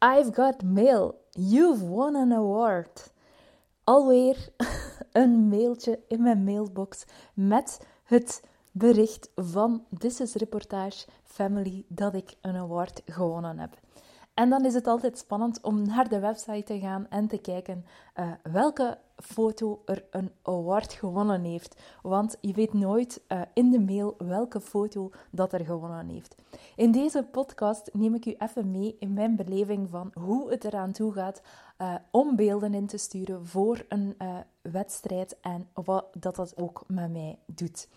I've got mail. You've won an award. Alweer een mailtje in mijn mailbox met het bericht van This is Reportage Family dat ik een award gewonnen heb. En dan is het altijd spannend om naar de website te gaan en te kijken uh, welke foto er een award gewonnen heeft. Want je weet nooit uh, in de mail welke foto dat er gewonnen heeft. In deze podcast neem ik u even mee in mijn beleving van hoe het eraan toe gaat uh, om beelden in te sturen voor een wedstrijd en wat dat ook met mij doet.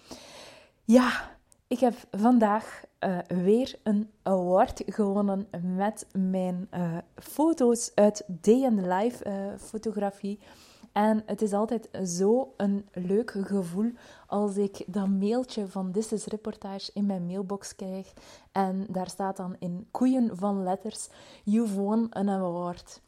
Ja, ik heb vandaag uh, weer een award gewonnen met mijn uh, foto's uit Day the Life uh, fotografie. En het is altijd zo een leuk gevoel als ik dat mailtje van This is Reportage in mijn mailbox krijg. En daar staat dan in koeien van letters: You've won an award.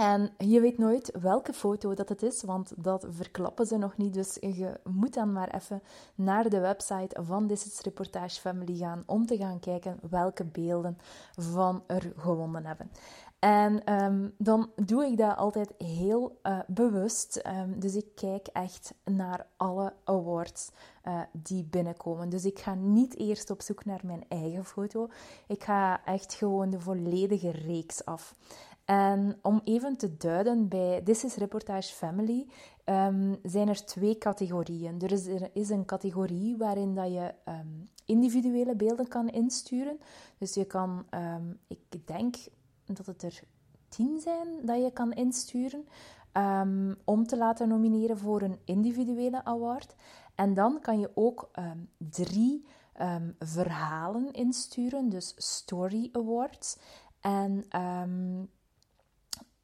En je weet nooit welke foto dat het is, want dat verklappen ze nog niet. Dus je moet dan maar even naar de website van This is Reportage Family gaan om te gaan kijken welke beelden van er gewonnen hebben. En ehm, dan doe ik dat altijd heel uh, bewust. Um, dus ik kijk echt naar alle awards uh, die binnenkomen. Dus ik ga niet eerst op zoek naar mijn eigen foto. Ik ga echt gewoon de volledige reeks af. En om even te duiden, bij This is Reportage Family um, zijn er twee categorieën. Er is, er is een categorie waarin dat je um, individuele beelden kan insturen. Dus je kan, ik denk dat het er tien zijn dat je kan insturen om te laten nomineren voor een individuele award. En dan kan je ook drie verhalen insturen, dus story awards. En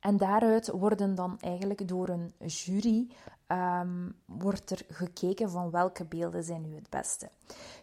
en daaruit worden dan eigenlijk door een jury um, wordt er gekeken van welke beelden zijn nu het beste.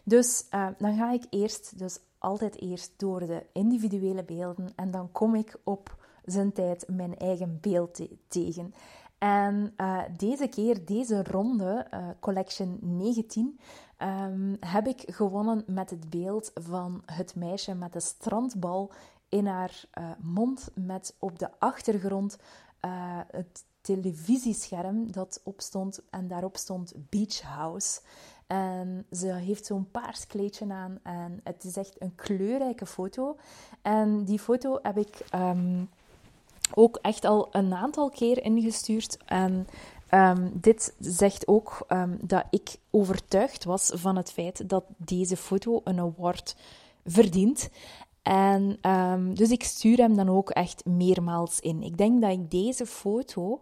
Dus uh, dan ga ik eerst, dus altijd eerst door de individuele beelden en dan kom ik op zijn tijd mijn eigen beeld te tegen. En uh, deze keer, deze ronde, uh, Collection 19, um, ehm, heb ik gewonnen met het beeld van het meisje met de strandbal in haar uh, mond met op de achtergrond uh, het televisiescherm dat opstond en daarop stond Beach House. En ze heeft zo'n paars kleedje aan en het is echt een kleurrijke foto. En die foto heb ik um, ook echt al een aantal keer ingestuurd. En um, dit zegt ook um, dat ik overtuigd was van het feit dat deze foto een award verdient. En um, dus ik stuur hem dan ook echt meermaals in. Ik denk dat ik deze foto.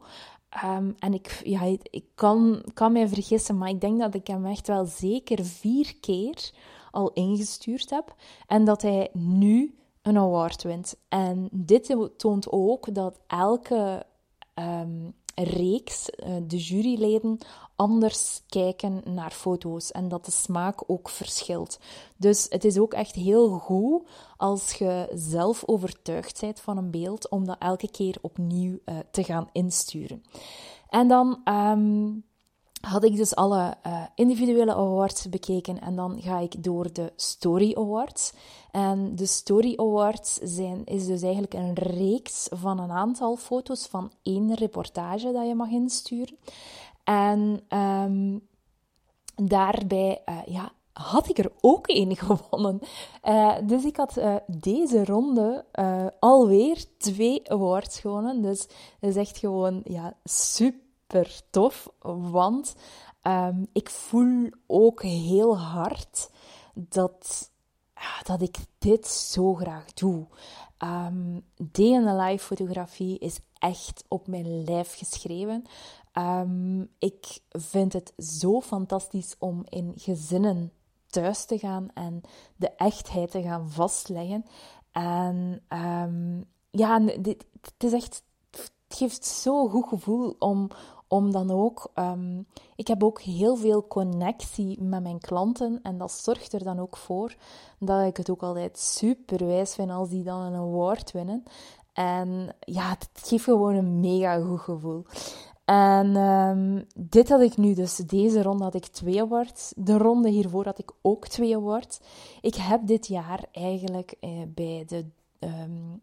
Um, en ik, ja, ik kan, kan mij vergissen, maar ik denk dat ik hem echt wel zeker vier keer al ingestuurd heb. En dat hij nu een award wint. En dit toont ook dat elke um, reeks, uh, de juryleden, anders kijken naar foto's en dat de smaak ook verschilt. Dus het is ook echt heel goed als je zelf overtuigd bent van een beeld, om dat elke keer opnieuw uh, te gaan insturen. En dan um, had ik dus alle uh, individuele awards bekeken en dan ga ik door de Story Awards. En de Story Awards zijn, is dus eigenlijk een reeks van een aantal foto's van één reportage dat je mag insturen. En um, daarbij uh, ja, had ik er ook één gewonnen. Uh, dus ik had deze ronde alweer twee awards gewonnen. Dus dat is echt gewoon ja, super tof. Want um, ik voel ook heel hard dat, dat ik dit zo graag doe. In the life fotografie is echt op mijn lijf geschreven. Um, ik vind het zo fantastisch om in gezinnen thuis te gaan en de echtheid te gaan vastleggen. En ja, dit, is echt, het geeft zo'n goed gevoel om, om dan ook, um, ik heb ook heel veel connectie met mijn klanten en dat zorgt er dan ook voor dat ik het ook altijd super wijs vind als die dan een award winnen. En ja, het geeft gewoon een mega goed gevoel. En um, dit had ik nu dus, deze ronde had ik twee awards. De ronde hiervoor had ik ook twee awards. Ik heb dit jaar eigenlijk eh, bij de um,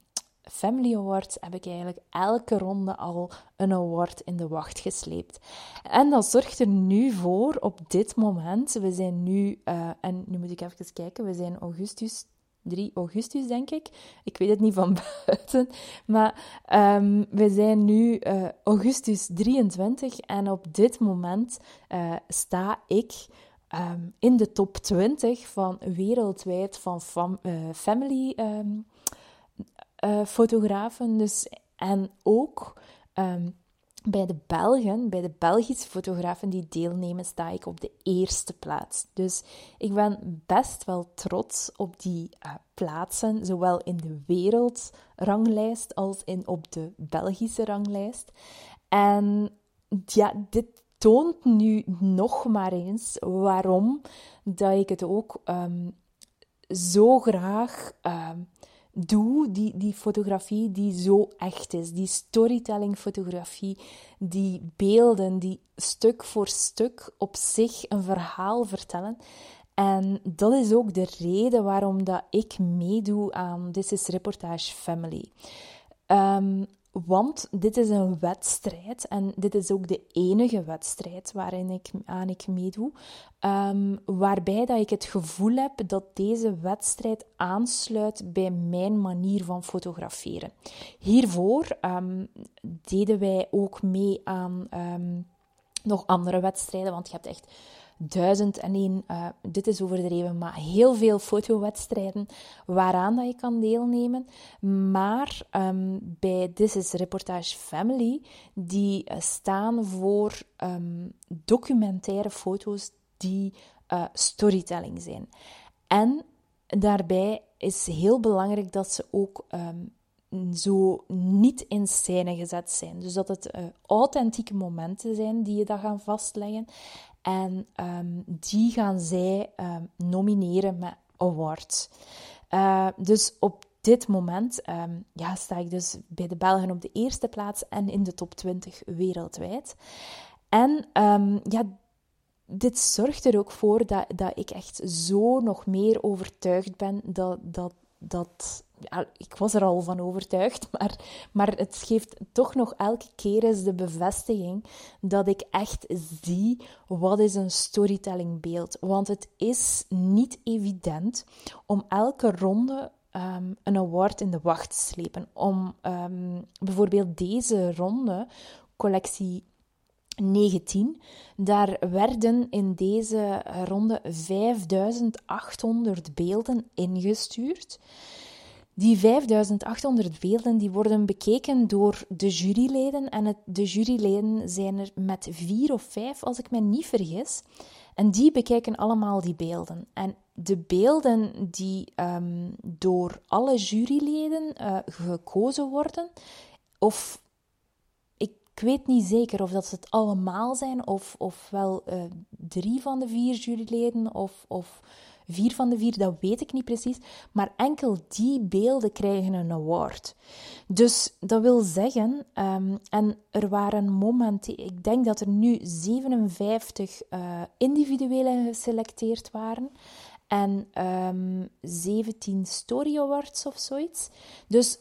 Family Awards heb ik eigenlijk elke ronde al een award in de wacht gesleept. En dat zorgt er nu voor, op dit moment, we zijn nu, uh, en nu moet ik even kijken, we zijn augustus 3 augustus, denk ik. Ik weet het niet van buiten. Maar um, we zijn nu uh, augustus 23 en op dit moment uh, sta ik um, in de top 20 van wereldwijd van fam family um, fotografen. Dus, en ook bij de Belgen, bij de Belgische fotografen die deelnemen, sta ik op de eerste plaats. Dus ik ben best wel trots op die uh, plaatsen, zowel in de wereldranglijst als in, op de Belgische ranglijst. En ja, dit toont nu nog maar eens waarom dat ik het ook um, zo graag um, doe, die, die fotografie die zo echt is, die storytelling fotografie, die beelden die stuk voor stuk op zich een verhaal vertellen. En dat is ook de reden waarom dat ik meedoe aan This is Reportage Family. Um, want dit is een wedstrijd en dit is ook de enige wedstrijd waarin ik, aan ik meedoe, um, waarbij dat ik het gevoel heb dat deze wedstrijd aansluit bij mijn manier van fotograferen. Hiervoor um, deden wij ook mee aan um, nog andere wedstrijden, want je hebt echt duizend en één, uh, dit is overdreven, maar heel veel fotowedstrijden waaraan dat je kan deelnemen. Maar um, bij This is Reportage Family, die uh, staan voor um, documentaire foto's die uh, storytelling zijn. En daarbij is heel belangrijk dat ze ook um, zo niet in scène gezet zijn. Dus dat het authentieke momenten zijn die je dan gaan vastleggen. En um, die gaan zij um, nomineren met awards. Uh, dus op dit moment um, ja, sta ik dus bij de Belgen op de eerste plaats en in de top 20 wereldwijd. En ja, dit zorgt er ook voor dat, dat ik echt zo nog meer overtuigd ben dat, dat, dat ik was er al van overtuigd, maar, maar het geeft toch nog elke keer eens de bevestiging dat ik echt zie wat is een storytellingbeeld. Want het is niet evident om elke ronde um, een award in de wacht te slepen. Om um, bijvoorbeeld deze ronde, collectie 19. Daar werden in deze ronde 5800 beelden ingestuurd. Die 5800 beelden die worden bekeken door de juryleden. En de juryleden zijn er met vier of vijf, als ik me niet vergis. En die bekijken allemaal die beelden. En de beelden die um, door alle juryleden uh, gekozen worden, of ik weet niet zeker of dat het allemaal zijn, of, of wel uh, drie van de vier juryleden, of, of Vier van de vier, dat weet ik niet precies. Maar enkel die beelden krijgen een award. Dus dat wil zeggen, um, en er waren momenten, ik denk dat er nu 57 uh, individuele geselecteerd waren. En um, ehm, 17 Story Awards of zoiets. Dus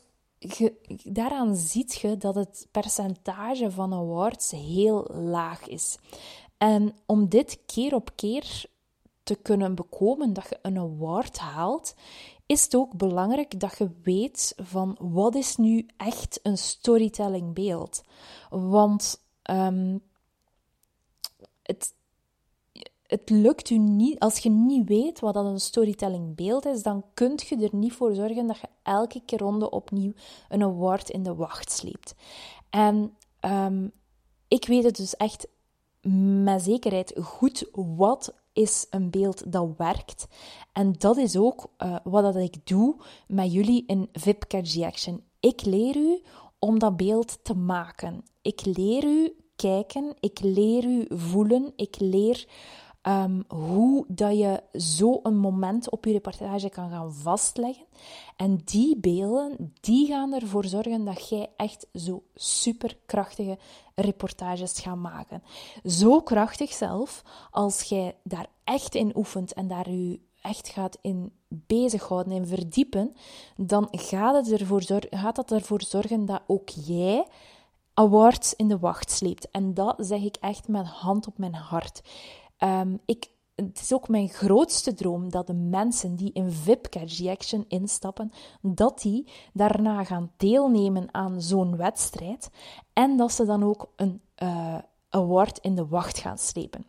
daaraan ziet je dat het percentage van awards heel laag is. En om dit keer op keer te kunnen bekomen, dat je een award haalt, is het ook belangrijk dat je weet van wat is nu echt een storytelling beeld. Want um, het, het lukt u niet, als je niet weet wat dat een storytelling beeld is, dan kun je er niet voor zorgen dat je elke keer ronde opnieuw een award in de wacht sleept. En um, ik weet het dus echt met zekerheid goed wat is een beeld dat werkt. En dat is ook uh, wat dat ik doe met jullie in VIP Action. Ik leer u om dat beeld te maken. Ik leer u kijken, ik leer u voelen, ik leer um, hoe dat je zo een moment op je reportage kan gaan vastleggen. En die beelden, die gaan ervoor zorgen dat jij echt zo superkrachtige reportages gaat maken. Zo krachtig zelf, als jij daar echt in oefent en daar u echt gaat in bezighouden en verdiepen, dan gaat, het ervoor zorgen, gaat dat ervoor zorgen dat ook jij awards in de wacht sleept. En dat zeg ik echt met hand op mijn hart. Ehm, ik, het is ook mijn grootste droom dat de mensen die in VIP Catch Action instappen, dat die daarna gaan deelnemen aan zo'n wedstrijd en dat ze dan ook een uh, award in de wacht gaan slepen.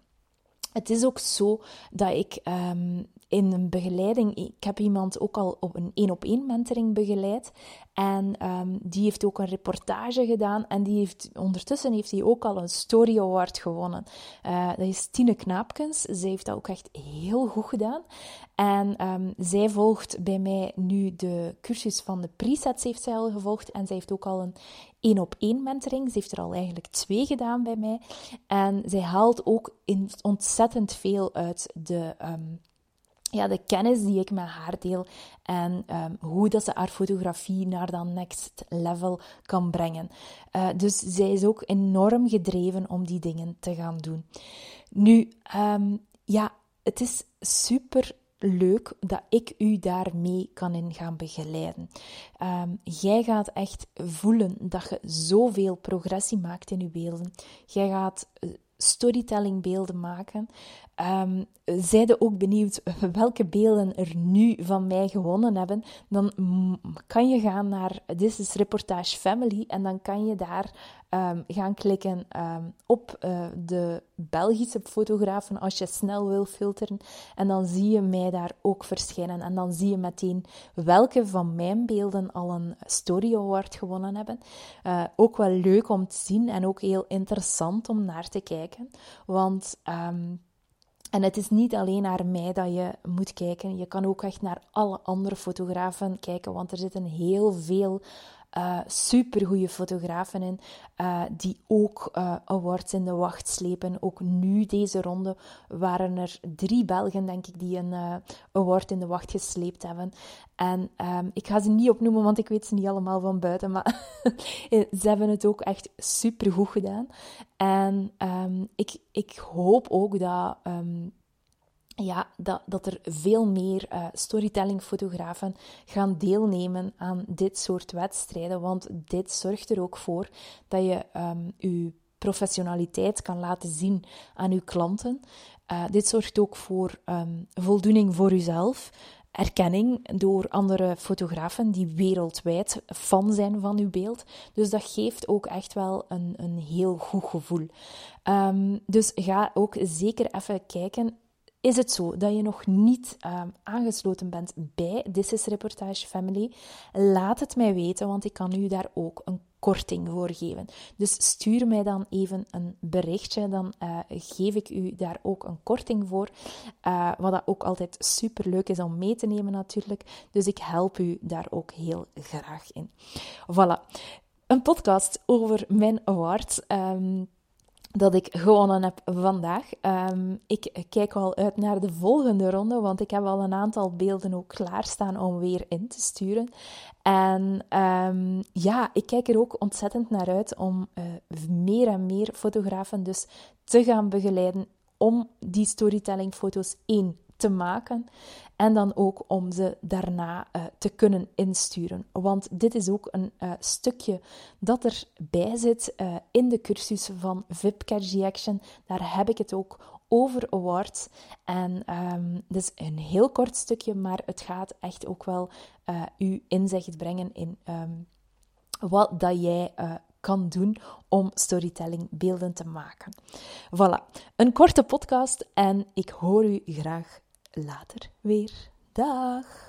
Het is ook zo dat ik um, in een begeleiding, ik heb iemand ook al op een één op één mentoring begeleid en um, die heeft ook een reportage gedaan en die heeft, ondertussen heeft hij ook al een Story Award gewonnen. Uh, dat is Tine Knaapkens, zij heeft dat ook echt heel goed gedaan en um, zij volgt bij mij nu de cursus van de presets heeft zij al gevolgd en zij heeft ook al een één op één mentoring. Ze heeft er al eigenlijk twee gedaan bij mij. En zij haalt ook ontzettend veel uit de, um, ja, de kennis die ik met haar deel. En um, hoe dat ze haar fotografie naar dat next level kan brengen. Uh, dus zij is ook enorm gedreven om die dingen te gaan doen. Nu, um, ja, het is super leuk dat ik u daarmee kan in gaan begeleiden. Um, jij gaat echt voelen dat je zoveel progressie maakt in je beelden. Jij gaat eh, storytellingbeelden maken. Um, zijde ook benieuwd welke beelden er nu van mij gewonnen hebben, dan kan je gaan naar This is Reportage Family en dan kan je daar um, gaan klikken um, op uh, de Belgische fotografen als je snel wil filteren. En dan zie je mij daar ook verschijnen. En dan zie je meteen welke van mijn beelden al een Story Award gewonnen hebben. Uh, ook wel leuk om te zien en ook heel interessant om naar te kijken. Want um, en het is niet alleen naar mij dat je moet kijken. Je kan ook echt naar alle andere fotografen kijken, want er zitten heel veel uh, supergoeie fotografen in, uh, die ook uh, awards in de wacht slepen. Ook nu deze ronde waren er drie Belgen, denk ik, die een award in de wacht gesleept hebben. En um, ik ga ze niet opnoemen, want ik weet ze niet allemaal van buiten, maar ze hebben het ook echt supergoed gedaan. En um, ik, ik hoop ook dat... Um, ja, dat, dat er veel meer uh, storytelling-fotografen gaan deelnemen aan dit soort wedstrijden. Want dit zorgt er ook voor dat je um, je professionaliteit kan laten zien aan uw klanten. Uh, dit zorgt ook voor um, voldoening voor uzelf. Erkenning door andere fotografen die wereldwijd fan zijn van uw beeld. Dus dat geeft ook echt wel een, een heel goed gevoel. Um, dus ga ook zeker even kijken is het zo dat je nog niet uh, aangesloten bent bij This is Reportage Family? Laat het mij weten, want ik kan u daar ook een korting voor geven. Dus stuur mij dan even een berichtje, dan uh, geef ik u daar ook een korting voor. Uh, wat dat ook altijd super leuk is om mee te nemen natuurlijk. Dus ik help u daar ook heel graag in. Voilà. Een podcast over mijn awards. Um, dat ik gewonnen heb vandaag. Um, ik kijk al uit naar de volgende ronde, want ik heb al een aantal beelden ook klaarstaan om weer in te sturen. En um, ja, ik kijk er ook ontzettend naar uit om uh, meer en meer fotografen dus te gaan begeleiden om die storytelling-foto's één te maken en dan ook om ze daarna uh, te kunnen insturen. Want dit is ook een uh, stukje dat erbij zit uh, in de cursus van VIP Catch Action. Daar heb ik het ook over awards. En um, dit is een heel kort stukje, maar het gaat echt ook wel u inzicht brengen in um, wat dat jij kan doen om storytelling beelden te maken. Voilà, een korte podcast en ik hoor u graag later weer. Dag!